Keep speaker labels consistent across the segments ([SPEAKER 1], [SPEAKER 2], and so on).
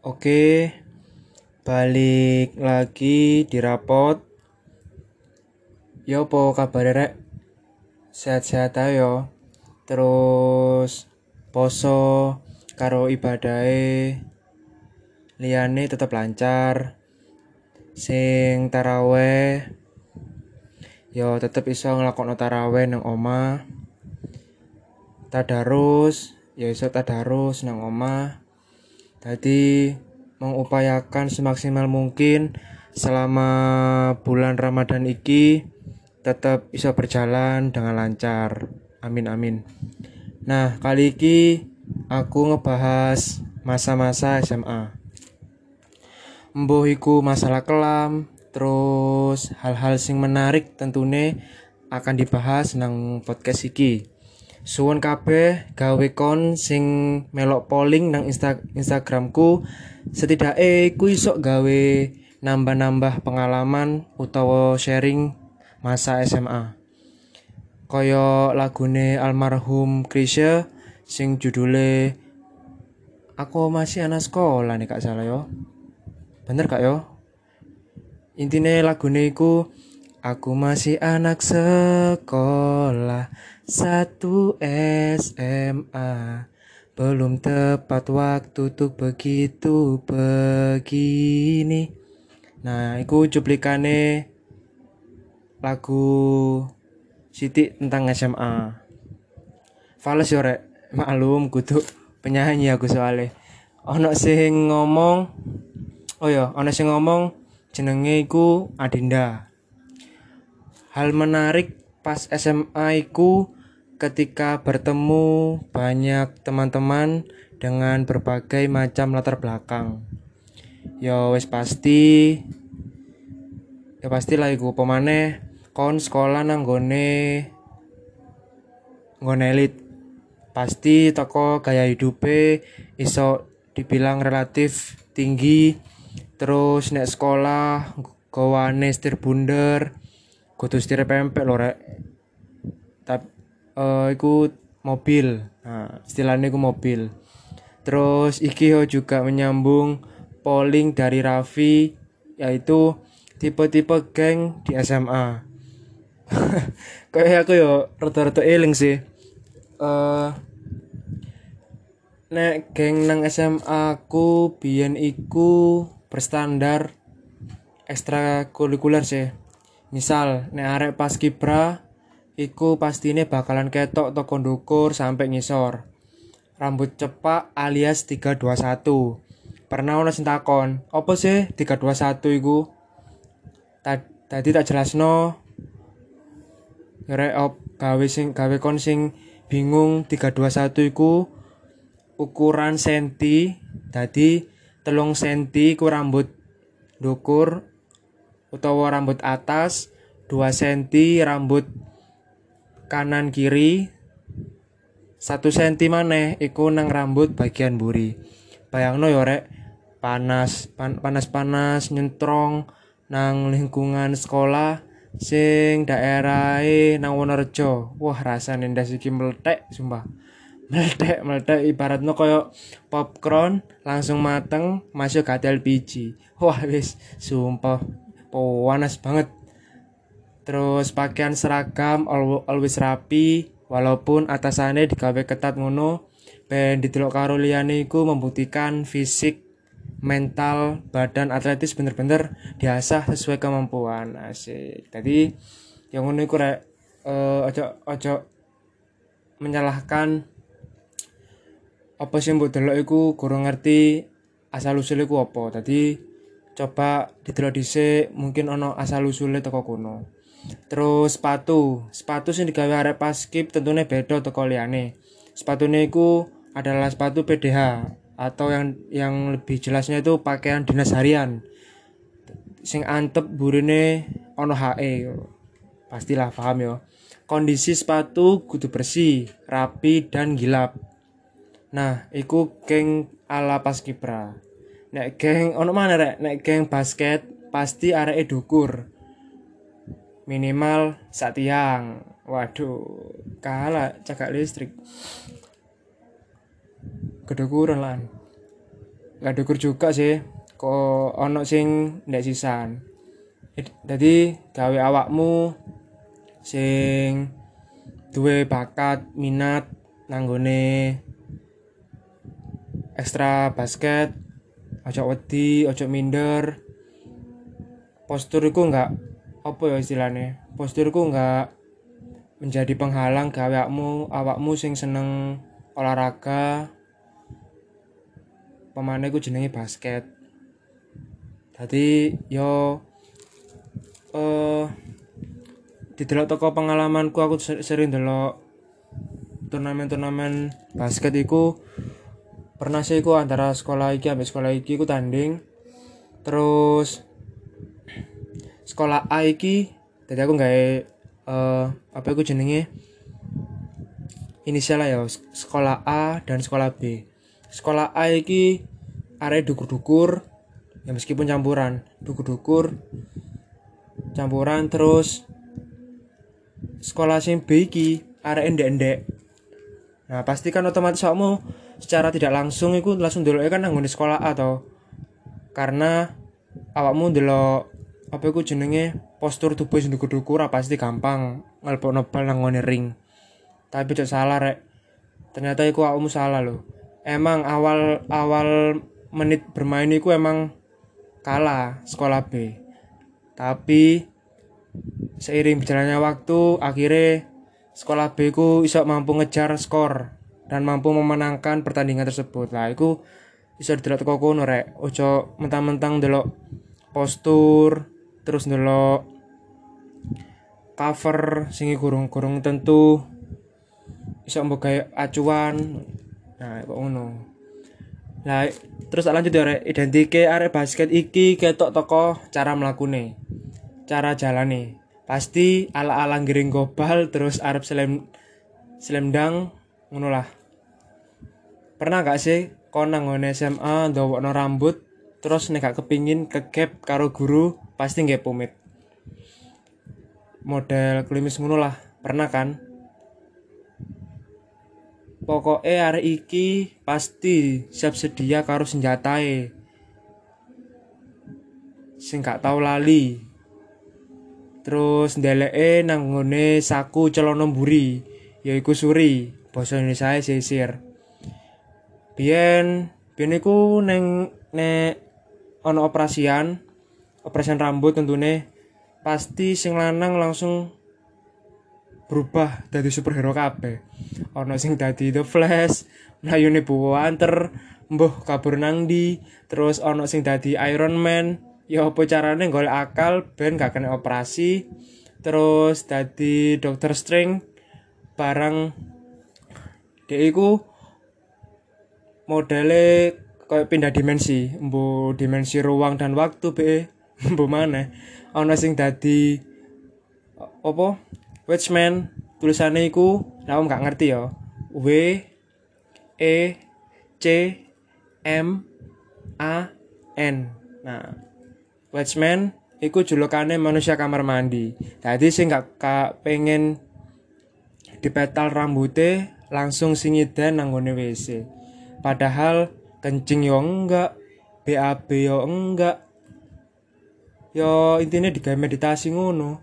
[SPEAKER 1] Oke, balik lagi di rapot. Yo po kabar rek? Sehat-sehat ayo. Terus poso karo ibadahe liyane tetep lancar. Sing taraweh yo tetep iso nglakokno taraweh nang omah. Tadarus ya iso tadarus nang omah. Tadi mengupayakan semaksimal mungkin selama bulan Ramadan iki tetap bisa berjalan dengan lancar. Amin amin. Nah, kali ini aku ngebahas masa-masa SMA. Mbuh iku masalah kelam, terus hal-hal sing menarik tentunya akan dibahas nang podcast iki. Suwon kabeh gawe kon sing melok polling nang Insta Instagramku setidaknya ku iso gawe nambah-nambah pengalaman utawa sharing masa SMA. Kaya lagune almarhum Krisya sing judule Aku masih anak sekolah nih kak salah yo. Bener kak yo? Intine lagune iku Aku masih anak sekolah satu SMA Belum tepat waktu tuh begitu begini. Nah, iku cuplikane lagu Siti tentang SMA Fales yo rek, maklum kudu penyanyi aku soalnya. Ono sing ngomong Oh ya, ono sing ngomong jenenge iku Adinda Hal menarik pas SMA iku ketika bertemu banyak teman-teman dengan berbagai macam latar belakang. Ya wis pasti ya pasti lah iku pemane kon sekolah nang gone nggone elit. Pasti toko gaya hidupe iso dibilang relatif tinggi. Terus nek sekolah gawane setir bunder, kudu setir pempek lho rek. Tapi uh, iku mobil. Nah, istilahnya iku mobil. Terus iki juga menyambung polling dari Raffi yaitu tipe-tipe geng di SMA kayak aku yo rata-rata eling sih. Uh, nek geng nang SMA aku biyen iku berstandar ekstrakurikuler sih misal nek arek pas kibra iku pastine bakalan ketok toko ndukur sampai ngisor. Rambut cepak alias 321 pernah ono sing takon apa sih 321 iku? Tadi tak jelasno rek op gawe sing gawe kon sing bingung 321 iku ukuran senti tadi telung senti ku rambut dukur utawa rambut atas 2 cm rambut kanan kiri 1 cm maneh iku nang rambut bagian buri bayangno yo rek. Panas pan, panas panas nyentrong nang lingkungan sekolah sing daerah nang Wonorejo. Wah rasane ndas iki meletek sumpah. Meletek meletek ibaratnya koyo popcorn langsung mateng masuk ke LPG wah wis sumpah panas banget. Terus pakaian seragam always rapi walaupun atasannya digawe ketat ngono. Ben didelok karo liyane iku membuktikan fisik mental badan atletis bener-bener diasah sesuai kemampuan. Asik. Tadi yang ngono iku rek uh, ojo ojo menyalahkan apa sih mbok delok iku kurang ngerti asal usul iku apa. Tadi coba didelok dhisik mungkin ono asal usule teko kono terus sepatu. Sepatu sing digawe arek pas skip tentunya beda teko liyane. Sepatune iku adalah sepatu PDH atau yang yang lebih jelasnya itu pakaian dinas harian. Sing antep burine ono HE pastilah paham ya kondisi sepatu kudu bersih rapi dan gilap. Nah iku geng ala paskibra nek geng ono mana rek nek geng basket pasti areke dukur. Minimal sak tiang waduh kalah cakak listrik. Kedukuran lah gak dukur juga sih kok ono sing ndek sisan. Jadi gawe awakmu sing duwe bakat minat nanggone ekstra basket ojo wedi ojo minder. Posturku enggak apa ya istilahnya? Posturku enggak menjadi penghalang gawe awakmu awakmu sing seneng olahraga. Pemane ku jenenge basket. Jadi yo eh uh, didelok toko pengalamanku aku sering delok turnamen-turnamen basket iku pernah sih aku antara sekolah iki sampai sekolah iki aku tanding. Terus sekolah A iki jadi aku nggak uh, apa aku jenenge? Inisial ya sekolah A dan sekolah B. Sekolah A iki area dukur-dukur ya meskipun campuran dukur-dukur campuran terus sekolah sing B iki area endek-endek. Nah pasti kan otomatis kamu secara tidak langsung itu langsung dulu kan nanggung di sekolah atau karena awakmu dulu apa iku jenenge postur tubuh sing dukur-dukur pasti gampang ngelpokno bal nang ring. Tapi cok salah rek. Ternyata iku awakmu salah loh emang awal awal menit bermain iku emang kalah sekolah B. Tapi seiring berjalannya waktu akhirnya sekolah B ku iso mampu ngejar skor dan mampu memenangkan pertandingan tersebut. Lah itu bisa didelok teko kono rek. Ojo mentang-mentang delok postur terus delok cover singi kurung-kurung tentu bisa kayak acuan. Nah kok ngono. Nah terus lanjut ya rek. Identike arek basket iki ketok toko cara mlakune cara jalane. Pasti ala-ala giring gobal terus arep selem selendang ngono lah pernah gak sih kau nanggone SMA ndawokno rambut terus nek gak kepingin kegap karo guru pasti nggak pomade model klimis ngono lah pernah kan? Pokoknya hari iki pasti siap sedia karo senjatae. Sing gak tau lali. Terus ndeleke nanggone saku celana mburi yaiku suri basa Indonesia sisir Biyen biyen iku neng nek ana operasian, operasian rambut tentunya pasti sing lanang langsung berubah dari superhero kabeh. Ana sing dadi The Flash, mlayune buanter, mbuh kabur nang di, terus ana sing dadi Iron Man, ya apa carane golek akal ben gak kena operasi, terus dadi Doctor Strange barang dia modele kayak pindah dimensi. Mbu dimensi ruang dan waktu be. Mbu mana ana sing dadi apa? Watchman tulisannya iku nah om gak ngerti ya. W E C M A N. Nah Watchman iku julukane manusia kamar mandi. Tadi sing gak pengen dipetal rambutnya langsung singidan nanggone WC padahal kencing yo enggak BAB yo enggak. Yo intinya digawe meditasi ngono.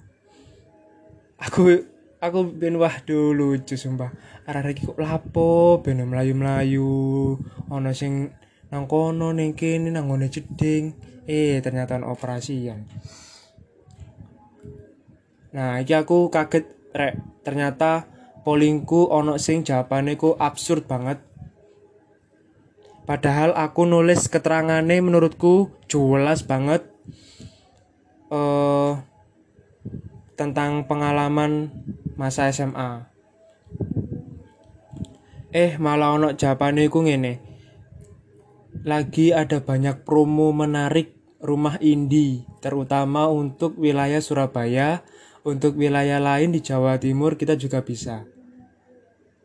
[SPEAKER 1] Aku aku ben wah dulu lucu sumpah. Arah lagi kok lapo ben melayu-melayu ono sing nang kono ning kene nang ngone jeding eh ternyata operasian. Nah iki aku kaget rek. Ternyata polingku ono sing jawabane ku absurd banget Padahal aku nulis keterangannya menurutku jelas banget uh, tentang pengalaman masa SMA. Eh malah ono jawabannya ku ngene. Lagi ada banyak promo menarik rumah indie, terutama untuk wilayah Surabaya. Untuk wilayah lain di Jawa Timur kita juga bisa.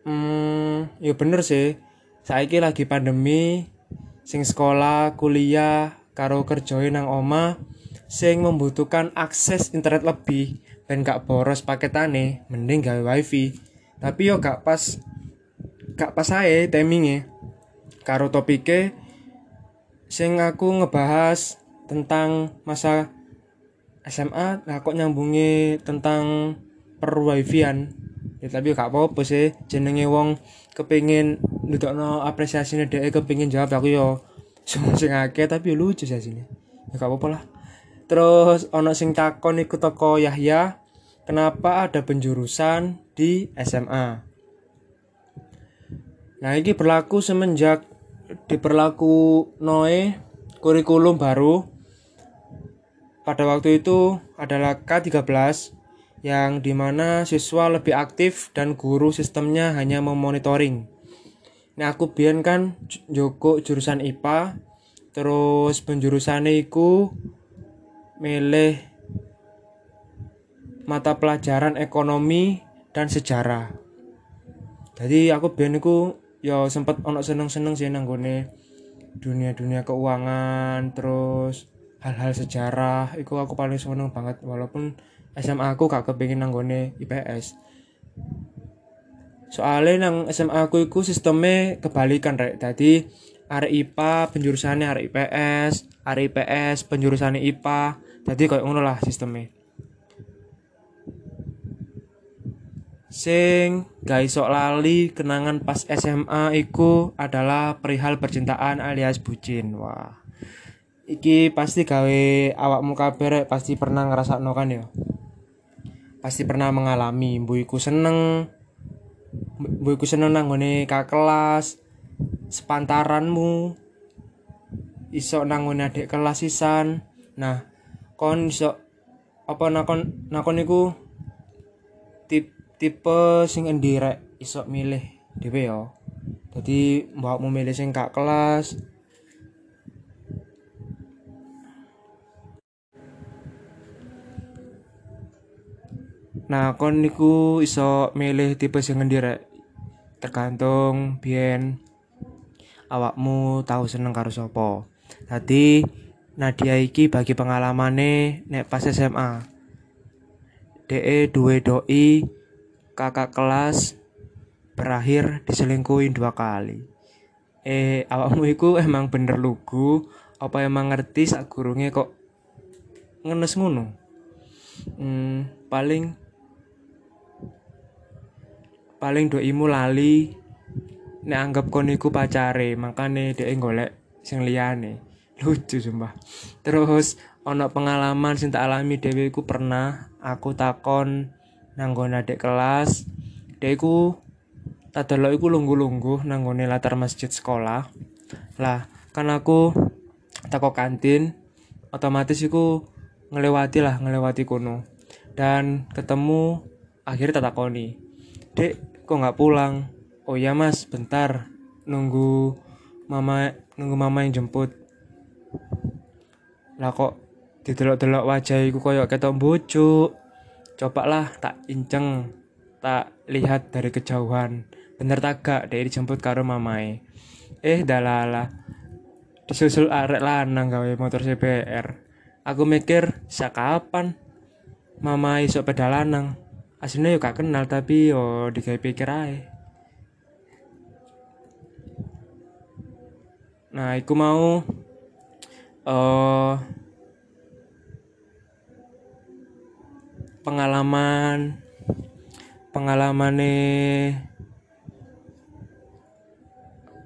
[SPEAKER 1] Hmm, ya bener sih saiki lagi pandemi sing sekolah kuliah karo kerjoe nang oma sing membutuhkan akses internet lebih dan gak boros paketane mending gawe wifi. Tapi yo gak pas gak pas ae timingnya. Karo topike sing aku ngebahas tentang masa SMA lah kok nyambungi tentang perwifian. Ya tapi gak apa-apa sih jenenge wong kepingin nutokno apresiasine dhek kepingin jawab aku yo sing akeh tapi lucu sih sini ya gak apa-apa lah. Terus ono sing takon iku toko Yahya kenapa ada penjurusan di SMA nah ini berlaku semenjak diperlaku Noe kurikulum baru. Pada waktu itu adalah K13 yang di mana siswa lebih aktif dan guru sistemnya hanya memonitoring. Nah aku biar kan Joko jurusan IPA, terus penjurusan iku milih mata pelajaran ekonomi dan sejarah. Jadi aku biar iku ya sempet ono seneng-seneng sih nanggone dunia-dunia keuangan terus hal-hal sejarah itu aku paling seneng banget walaupun SMA aku gak kepingin nanggone IPS soalnya nang SMA aku itu sistemnya kebalikan rek. Tadi arek IPA penjurusannya arek IPS arek IPS penjurusannya IPA jadi kayak ngono lah sistemnya sing guys sok lali kenangan pas SMA iku adalah perihal percintaan alias bucin. Wah. Iki pasti gawe awakmu kabeh pasti pernah ngerasa kan ya pasti pernah mengalami. Buiku seneng buiku seneng nanggone kak kelas sepantaranmu. Iso nanggone adik kelas sisan nah kon iso apa nakon nakon iku tip tipe sing endi rek iso milih dhewe ya jadi mbakmu milih sing kak kelas Nah, kon niku iso milih tipe sing ngendi rek. Tergantung biyen awakmu tahu seneng karo sapa. Dadi Nadia iki bagi pengalamane nek pas SMA. DE duwe doi kakak kelas berakhir diselingkuhin dua kali. Eh awakmu iku emang bener lugu apa emang ngerti sak gurunge kok ngenes ngono? Hmm, paling paling doimu lali nek anggap kon iku pacare makane dhek golek sing liyane. Lucu sumpah. Terus ono pengalaman sing tak alami dhewe iku pernah aku takon nanggon adik kelas. Dhek iku tak delok iku lungguh-lungguh nanggone latar masjid sekolah. Lah kan aku teko kantin otomatis iku ngelewati lah ngelewati kuno dan ketemu akhirnya tak takoni. Dek kok nggak pulang? Oh ya mas bentar. Nunggu mama nunggu mama yang jemput. Lah kok didelok-delok wajahku koyok ketok coba lah tak inceng tak lihat dari kejauhan. Bener tak gak dari dijemput karo mamai eh dalala disusul arek lanang gawe motor CBR aku mikir kapan mama iso pedalanang aslinya yuk gak kenal tapi yo digawe pikir aja nah aku mau uh, pengalaman pengalaman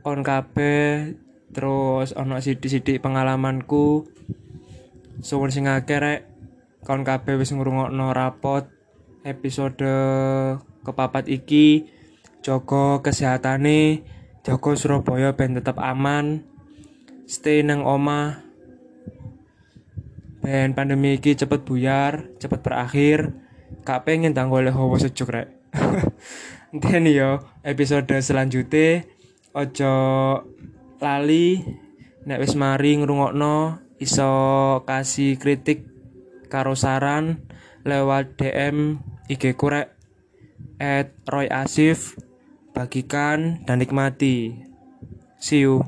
[SPEAKER 1] on kabeh terus ono sidik-sidik pengalamanku. Suwun sing akeh rek kon kabeh wis ngrungokno rapot episode kepapat iki Joko kesehatane Joko Surabaya ben tetap aman stay nang oma ben pandemi iki cepet buyar cepet berakhir gak pengen tanggol hawa sejuk rek. Dan yo episode selanjutnya ojo lali nek wis mari ngrungokno iso kasih kritik karo saran lewat DM IG kurek at Roy Asif bagikan dan nikmati. See you